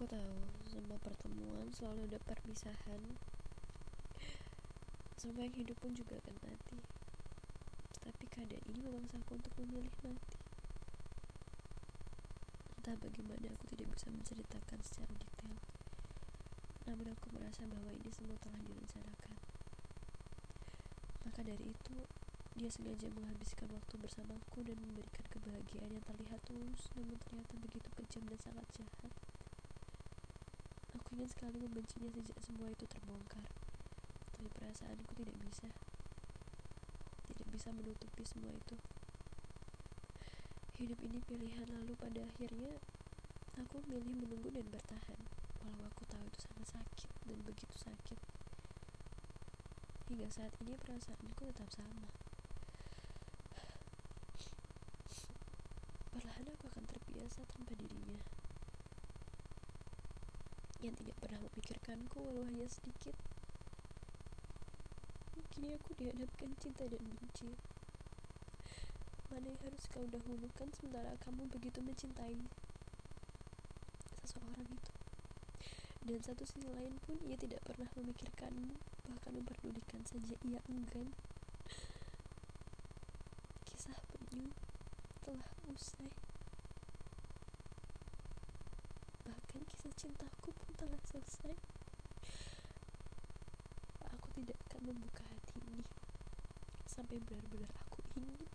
Aku tahu semua pertemuan selalu ada perpisahan. Semua yang hidup pun juga akan mati. Tapi keadaan ini memaksaku untuk memilih mati. Entah bagaimana aku tidak bisa menceritakan secara detail. Namun aku merasa bahwa ini semua telah direncanakan. Maka dari itu, dia sengaja menghabiskan waktu bersamaku dan memberikan kebahagiaan yang terlihat tulus namun ternyata begitu kejam dan sangat jahat. Ingin sekali membencinya sejak semua itu terbongkar. Tapi perasaanku tidak bisa. Tidak bisa menutupi semua itu. Hidup ini pilihan lalu pada akhirnya aku memilih menunggu dan bertahan. Walau aku tahu itu sangat sakit dan begitu sakit. Hingga saat ini perasaanku tetap sama. Perlahan aku akan terbiasa tanpa dirinya. Yang tidak pernah memikirkanku walau hanya sedikit. Kini aku dihadapkan cinta dan benci. Mana yang harus kau dahulukan sementara kamu begitu mencintai seseorang itu. Dan satu sisi lain pun ia tidak pernah memikirkanmu, bahkan memperdulikan saja ia enggan. Kisah penyu telah usai. Bahkan kisah cintaku pun telah selesai. Aku tidak akan membuka hati ini sampai benar-benar aku ingin.